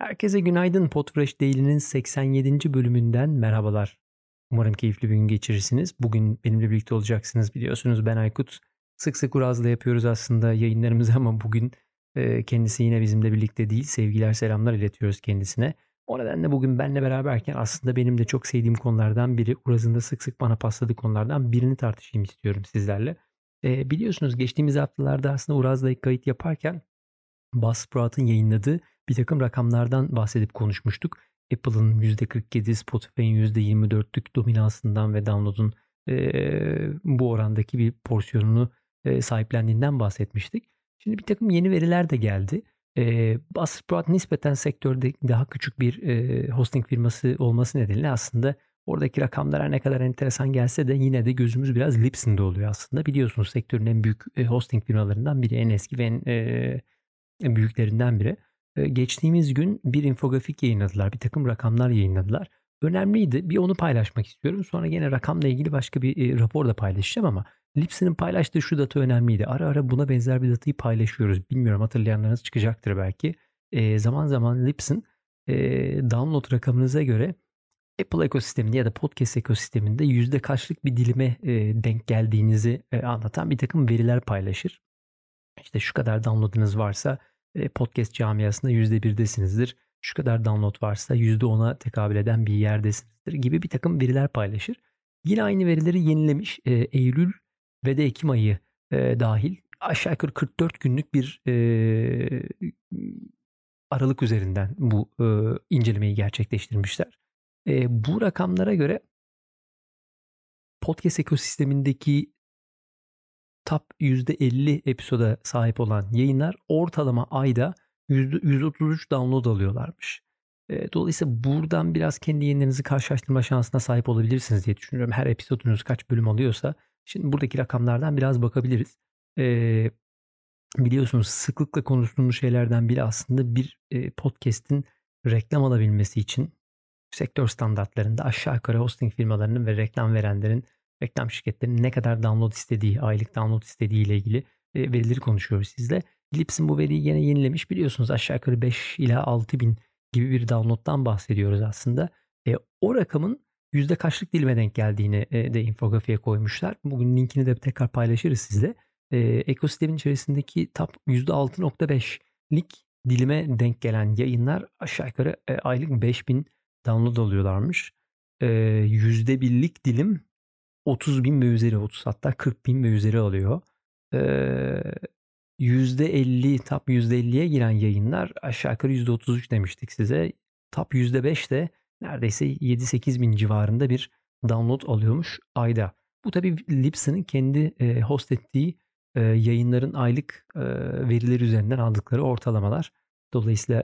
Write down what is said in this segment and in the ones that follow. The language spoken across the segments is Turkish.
Herkese günaydın. Podfresh Daily'nin 87. bölümünden merhabalar. Umarım keyifli bir gün geçirirsiniz. Bugün benimle birlikte olacaksınız. Biliyorsunuz ben Aykut. Sık sık Uraz'la yapıyoruz aslında yayınlarımızı ama bugün e, kendisi yine bizimle birlikte değil. Sevgiler selamlar iletiyoruz kendisine. O nedenle bugün benle beraberken aslında benim de çok sevdiğim konulardan biri Uraz'ın da sık sık bana pasladığı konulardan birini tartışayım istiyorum sizlerle. E, biliyorsunuz geçtiğimiz haftalarda aslında Uraz'la kayıt yaparken Buzzsprout'un yayınladığı bir takım rakamlardan bahsedip konuşmuştuk. Apple'ın %47, Spotify'ın %24'lük dominansından ve download'un e, bu orandaki bir porsiyonunu e, sahiplendiğinden bahsetmiştik. Şimdi bir takım yeni veriler de geldi. E, Buzzsprout nispeten sektörde daha küçük bir e, hosting firması olması nedeniyle aslında oradaki rakamlar ne kadar enteresan gelse de yine de gözümüz biraz Libsyn'de oluyor aslında. Biliyorsunuz sektörün en büyük hosting firmalarından biri, en eski ve en, e, en büyüklerinden biri. E, geçtiğimiz gün bir infografik yayınladılar, bir takım rakamlar yayınladılar. Önemliydi. Bir onu paylaşmak istiyorum. Sonra yine rakamla ilgili başka bir e, rapor da paylaşacağım ama Lips'in paylaştığı şu data önemliydi. Ara ara buna benzer bir datayı paylaşıyoruz. Bilmiyorum hatırlayanlarınız çıkacaktır belki. E, zaman zaman Lips'in e, download rakamınıza göre Apple ekosisteminde ya da podcast ekosisteminde yüzde kaçlık bir dilime e, denk geldiğinizi e, anlatan bir takım veriler paylaşır. İşte şu kadar downloadınız varsa podcast camiasında yüzde birdesinizdir. Şu kadar download varsa yüzde ona tekabül eden bir yerdesinizdir gibi bir takım veriler paylaşır. Yine aynı verileri yenilemiş e, Eylül ve de Ekim ayı e, dahil aşağı yukarı 44 günlük bir e, aralık üzerinden bu e, incelemeyi gerçekleştirmişler. E, bu rakamlara göre podcast ekosistemindeki top %50 episoda sahip olan yayınlar ortalama ayda %133 download alıyorlarmış. E, dolayısıyla buradan biraz kendi yayınlarınızı karşılaştırma şansına sahip olabilirsiniz diye düşünüyorum. Her episodunuz kaç bölüm alıyorsa. Şimdi buradaki rakamlardan biraz bakabiliriz. E, biliyorsunuz sıklıkla konuştuğumuz şeylerden biri aslında bir e, podcast'in reklam alabilmesi için sektör standartlarında aşağı yukarı hosting firmalarının ve reklam verenlerin reklam şirketlerinin ne kadar download istediği, aylık download istediği ile ilgili e, verileri konuşuyoruz sizle. Lips'in bu veriyi yine yenilemiş biliyorsunuz aşağı yukarı 5 ila 6 bin gibi bir download'dan bahsediyoruz aslında. E, o rakamın yüzde kaçlık dilime denk geldiğini e, de infografiye koymuşlar. Bugün linkini de tekrar paylaşırız sizle. E, ekosistemin içerisindeki top %6.5'lik dilime denk gelen yayınlar aşağı yukarı e, aylık 5000 download alıyorlarmış. E, %1'lik dilim 30 bin ve üzeri 30 hatta 40 bin ve üzeri alıyor. Ee, %50 top %50'ye giren yayınlar aşağı yukarı %33 demiştik size. Top %5 de neredeyse 7-8 bin civarında bir download alıyormuş ayda. Bu tabi Libsyn'in kendi e, host ettiği e, yayınların aylık e, verileri üzerinden aldıkları ortalamalar. Dolayısıyla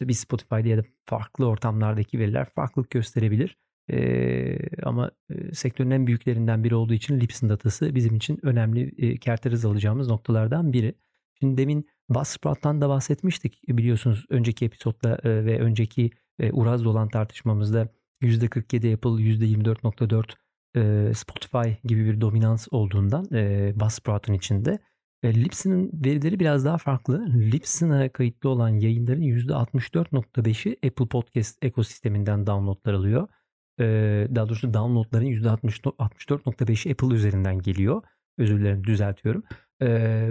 bir Spotify'da ya da farklı ortamlardaki veriler farklılık gösterebilir. E, ama sektörün en büyüklerinden biri olduğu için Lipsyn datası bizim için önemli e, kerteriz alacağımız noktalardan biri. Şimdi demin Buzzsprout'tan da bahsetmiştik. Biliyorsunuz önceki episodda e, ve önceki e, Uraz'da olan tartışmamızda %47 Apple, %24.4 e, Spotify gibi bir dominans olduğundan e, Buzzsprout'un içinde. E, Libsyn'in verileri biraz daha farklı. Libsyn'a kayıtlı olan yayınların %64.5'i Apple Podcast ekosisteminden downloadlar alıyor daha doğrusu downloadların %64.5'i Apple üzerinden geliyor. Özür dilerim düzeltiyorum.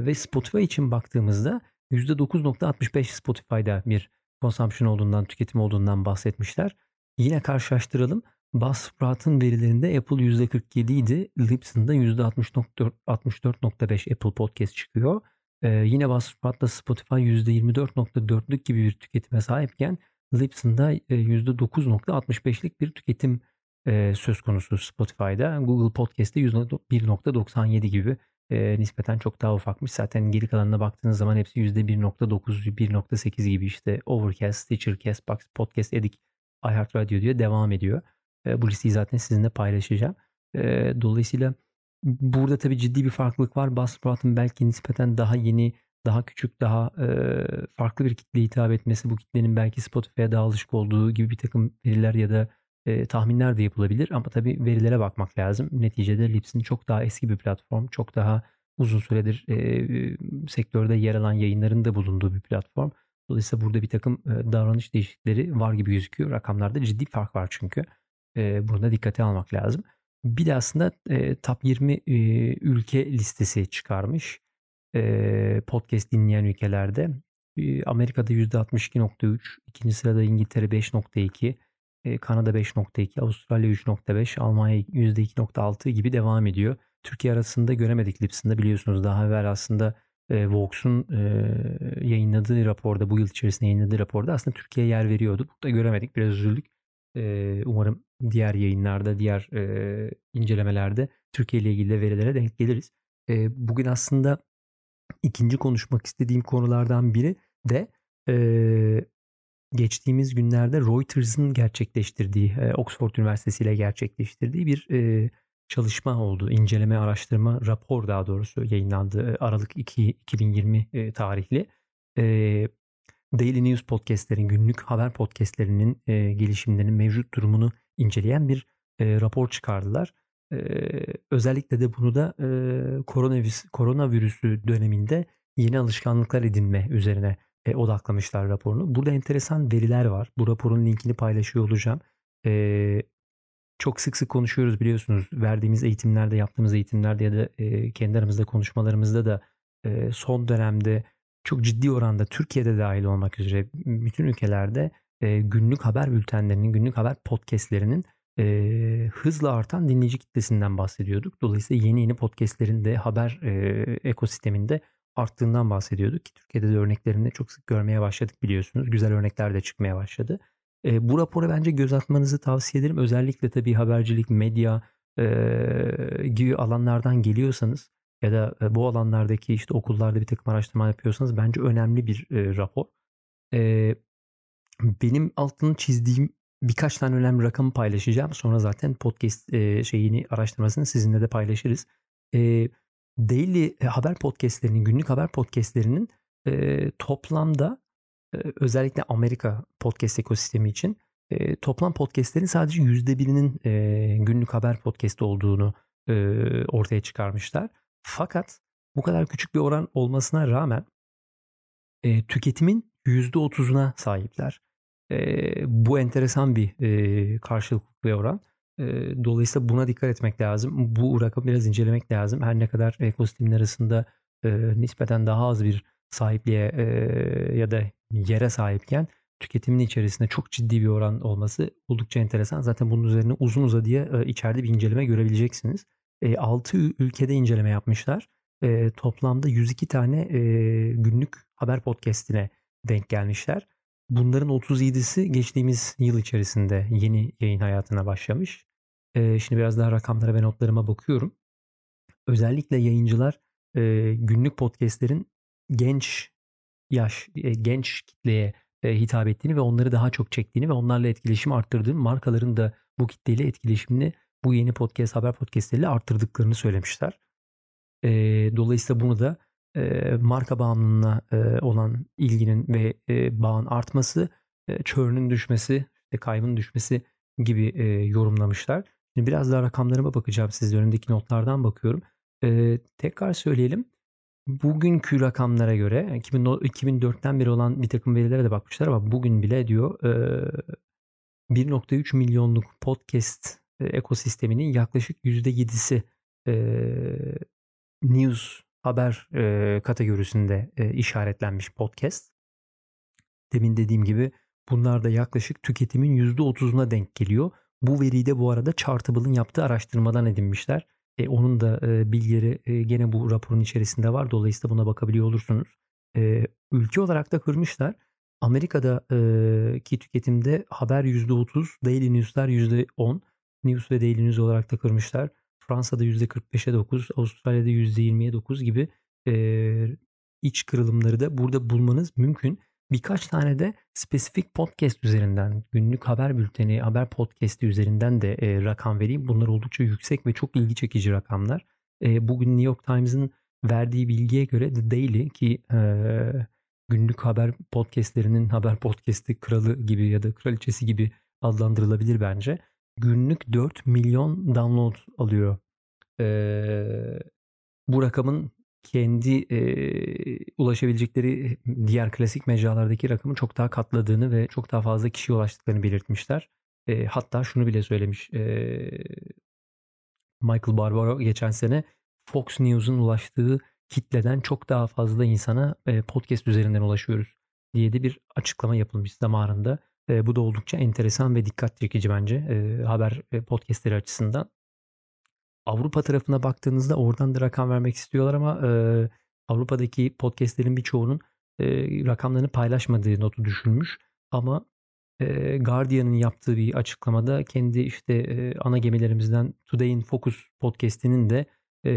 ve Spotify için baktığımızda %9.65 Spotify'da bir consumption olduğundan, tüketim olduğundan bahsetmişler. Yine karşılaştıralım. Buzzsprout'un verilerinde Apple %47 idi. Libsyn'da %64.5 Apple Podcast çıkıyor. Ee, yine Buzzsprout'ta Spotify %24.4'lük gibi bir tüketime sahipken Libsyn'da %9.65'lik bir tüketim söz konusu Spotify'da. Google Podcast'te %1.97 gibi nispeten çok daha ufakmış. Zaten geri kalanına baktığınız zaman hepsi %1.9, 1.8 gibi işte Overcast, Stitcher, Castbox, Podcast Addict, iHeartRadio diye devam ediyor. bu listeyi zaten sizinle paylaşacağım. dolayısıyla burada tabii ciddi bir farklılık var. Buzzsprout'un belki nispeten daha yeni daha küçük, daha e, farklı bir kitleye hitap etmesi, bu kitlenin belki Spotify'a daha alışık olduğu gibi bir takım veriler ya da e, tahminler de yapılabilir. Ama tabii verilere bakmak lazım. Neticede Libsyn çok daha eski bir platform, çok daha uzun süredir e, sektörde yer alan yayınların da bulunduğu bir platform. Dolayısıyla burada bir takım davranış değişiklikleri var gibi gözüküyor. Rakamlarda ciddi fark var çünkü. Bunu da dikkate almak lazım. Bir de aslında top 20 ülke listesi çıkarmış. Podcast dinleyen ülkelerde. Amerika'da %62.3, ikinci sırada İngiltere 5.2, Kanada 5.2, Avustralya 3.5, Almanya %2.6 gibi devam ediyor. Türkiye arasında göremedik Lipson'da biliyorsunuz daha evvel aslında Vox'un yayınladığı raporda bu yıl içerisinde yayınladığı raporda aslında Türkiye'ye yer veriyordu. Burada göremedik biraz üzüldük. Umarım diğer yayınlarda diğer incelemelerde Türkiye ile ilgili verilere denk geliriz. Bugün aslında ikinci konuşmak istediğim konulardan biri de e, geçtiğimiz günlerde Reuters'ın gerçekleştirdiği, e, Oxford Üniversitesi ile gerçekleştirdiği bir e, çalışma oldu. İnceleme, araştırma, rapor daha doğrusu yayınlandı Aralık 2, 2020 e, tarihli. E, Daily News podcastlerin, günlük haber podcastlerinin e, gelişimlerinin mevcut durumunu inceleyen bir e, rapor çıkardılar. E, özellikle de bunu da e, koronavirüs, koronavirüsü döneminde yeni alışkanlıklar edinme üzerine e, odaklamışlar raporunu. Burada enteresan veriler var. Bu raporun linkini paylaşıyor olacağım. E, çok sık sık konuşuyoruz biliyorsunuz. Verdiğimiz eğitimlerde, yaptığımız eğitimlerde ya da e, kendi aramızda konuşmalarımızda da e, son dönemde çok ciddi oranda Türkiye'de dahil olmak üzere bütün ülkelerde e, günlük haber bültenlerinin, günlük haber podcastlerinin e, hızla artan dinleyici kitlesinden bahsediyorduk. Dolayısıyla yeni yeni podcastlerin de haber e, ekosisteminde arttığından bahsediyorduk ki Türkiye'de de örneklerini çok sık görmeye başladık biliyorsunuz. Güzel örnekler de çıkmaya başladı. E, bu rapora bence göz atmanızı tavsiye ederim. Özellikle tabii habercilik, medya e, gibi alanlardan geliyorsanız ya da bu alanlardaki işte okullarda bir takım araştırma yapıyorsanız bence önemli bir e, rapor. E, benim altını çizdiğim birkaç tane önemli rakamı paylaşacağım. Sonra zaten podcast e, şeyini araştırmasını sizinle de paylaşırız. E, daily haber podcastlerinin, günlük haber podcastlerinin e, toplamda özellikle Amerika podcast ekosistemi için e, toplam podcastlerin sadece yüzde birinin e, günlük haber podcast olduğunu e, ortaya çıkarmışlar. Fakat bu kadar küçük bir oran olmasına rağmen e, tüketimin yüzde otuzuna sahipler. E, bu enteresan bir e, karşılıklı oran. E, dolayısıyla buna dikkat etmek lazım. Bu rakamı biraz incelemek lazım. Her ne kadar ekosistemin arasında e, nispeten daha az bir sahipliğe e, ya da yere sahipken tüketimin içerisinde çok ciddi bir oran olması oldukça enteresan. Zaten bunun üzerine uzun uzadıya e, içeride bir inceleme görebileceksiniz. E, 6 ülkede inceleme yapmışlar. E, toplamda 102 tane e, günlük haber podcastine denk gelmişler. Bunların 37'si geçtiğimiz yıl içerisinde yeni yayın hayatına başlamış. E, şimdi biraz daha rakamlara ve notlarıma bakıyorum. Özellikle yayıncılar e, günlük podcastlerin genç yaş, e, genç kitleye e, hitap ettiğini ve onları daha çok çektiğini ve onlarla etkileşimi arttırdığını, markaların da bu kitleyle etkileşimini bu yeni podcast, haber podcastleriyle arttırdıklarını söylemişler. E, dolayısıyla bunu da marka bağımlılığına olan ilginin ve bağın artması, e, churn'ün düşmesi, işte kaybın düşmesi gibi yorumlamışlar. Şimdi biraz daha rakamlarıma bakacağım. Sizin önündeki notlardan bakıyorum. tekrar söyleyelim. Bugünkü rakamlara göre 2004'ten beri olan bir takım verilere de bakmışlar ama bugün bile diyor 1.3 milyonluk podcast ekosisteminin yaklaşık %7'si news haber kategorisinde işaretlenmiş podcast. Demin dediğim gibi bunlar da yaklaşık tüketimin %30'una denk geliyor. Bu veriyi de bu arada Chartable'ın yaptığı araştırmadan edinmişler. E, onun da e, bilgileri e, gene bu raporun içerisinde var. Dolayısıyla buna bakabiliyor olursunuz. E, ülke olarak da kırmışlar. Amerika'da e, ki tüketimde haber %30, Daily News'lar %10. News ve Daily News olarak da kırmışlar. Fransa'da %45'e 9, Avustralya'da %20'ye 9 gibi e, iç kırılımları da burada bulmanız mümkün. Birkaç tane de spesifik podcast üzerinden, günlük haber bülteni, haber podcast'i üzerinden de e, rakam vereyim. Bunlar oldukça yüksek ve çok ilgi çekici rakamlar. E, bugün New York Times'ın verdiği bilgiye göre The Daily ki e, günlük haber podcastlerinin haber podcast'i kralı gibi ya da kraliçesi gibi adlandırılabilir bence. Günlük 4 milyon download alıyor. E, bu rakamın kendi e, ulaşabilecekleri diğer klasik mecralardaki rakamı çok daha katladığını ve çok daha fazla kişiye ulaştıklarını belirtmişler. E, hatta şunu bile söylemiş e, Michael Barbaro geçen sene Fox News'un ulaştığı kitleden çok daha fazla insana e, podcast üzerinden ulaşıyoruz diye de bir açıklama yapılmış zamanında. E, bu da oldukça enteresan ve dikkat çekici bence e, haber e, podcastleri açısından. Avrupa tarafına baktığınızda oradan da rakam vermek istiyorlar ama e, Avrupa'daki podcastlerin birçoğunun e, rakamlarını paylaşmadığı notu düşülmüş. Ama e, Guardian'ın yaptığı bir açıklamada kendi işte e, ana gemilerimizden Today in Focus podcast'inin de e,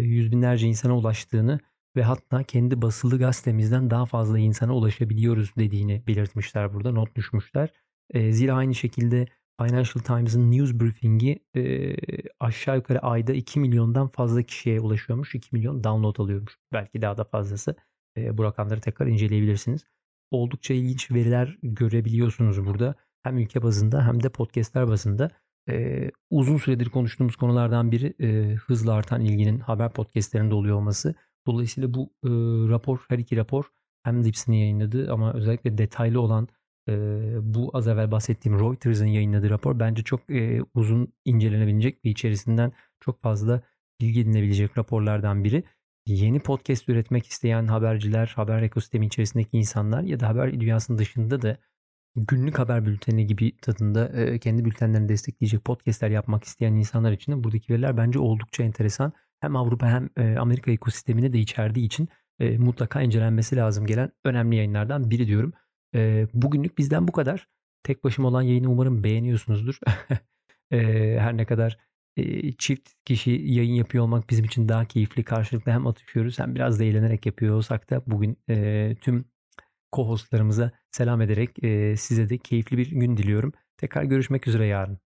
yüz binlerce insana ulaştığını ve hatta kendi basılı gazetemizden daha fazla insana ulaşabiliyoruz dediğini belirtmişler burada not düşmüşler. E, zira aynı şekilde Financial Times'ın news briefing'i e, aşağı yukarı ayda 2 milyondan fazla kişiye ulaşıyormuş. 2 milyon download alıyormuş. Belki daha da fazlası. E, bu rakamları tekrar inceleyebilirsiniz. Oldukça ilginç veriler görebiliyorsunuz burada. Hem ülke bazında hem de podcastler bazında. E, uzun süredir konuştuğumuz konulardan biri e, hızla artan ilginin haber podcastlerinde oluyor olması. Dolayısıyla bu e, rapor, her iki rapor hem Dips'in yayınladığı ama özellikle detaylı olan e, bu az evvel bahsettiğim Reuters'ın yayınladığı rapor bence çok e, uzun incelenebilecek ve içerisinden çok fazla bilgi edinebilecek raporlardan biri. Yeni podcast üretmek isteyen haberciler, haber ekosistemi içerisindeki insanlar ya da haber dünyasının dışında da günlük haber bülteni gibi tadında e, kendi bültenlerini destekleyecek podcastler yapmak isteyen insanlar için de buradaki veriler bence oldukça enteresan. Hem Avrupa hem e, Amerika ekosistemini de içerdiği için e, mutlaka incelenmesi lazım gelen önemli yayınlardan biri diyorum. E, bugünlük bizden bu kadar. Tek başıma olan yayını umarım beğeniyorsunuzdur. her ne kadar çift kişi yayın yapıyor olmak bizim için daha keyifli. Karşılıklı hem atışıyoruz hem biraz da eğlenerek yapıyor olsak da bugün tüm co-hostlarımıza selam ederek size de keyifli bir gün diliyorum. Tekrar görüşmek üzere yarın.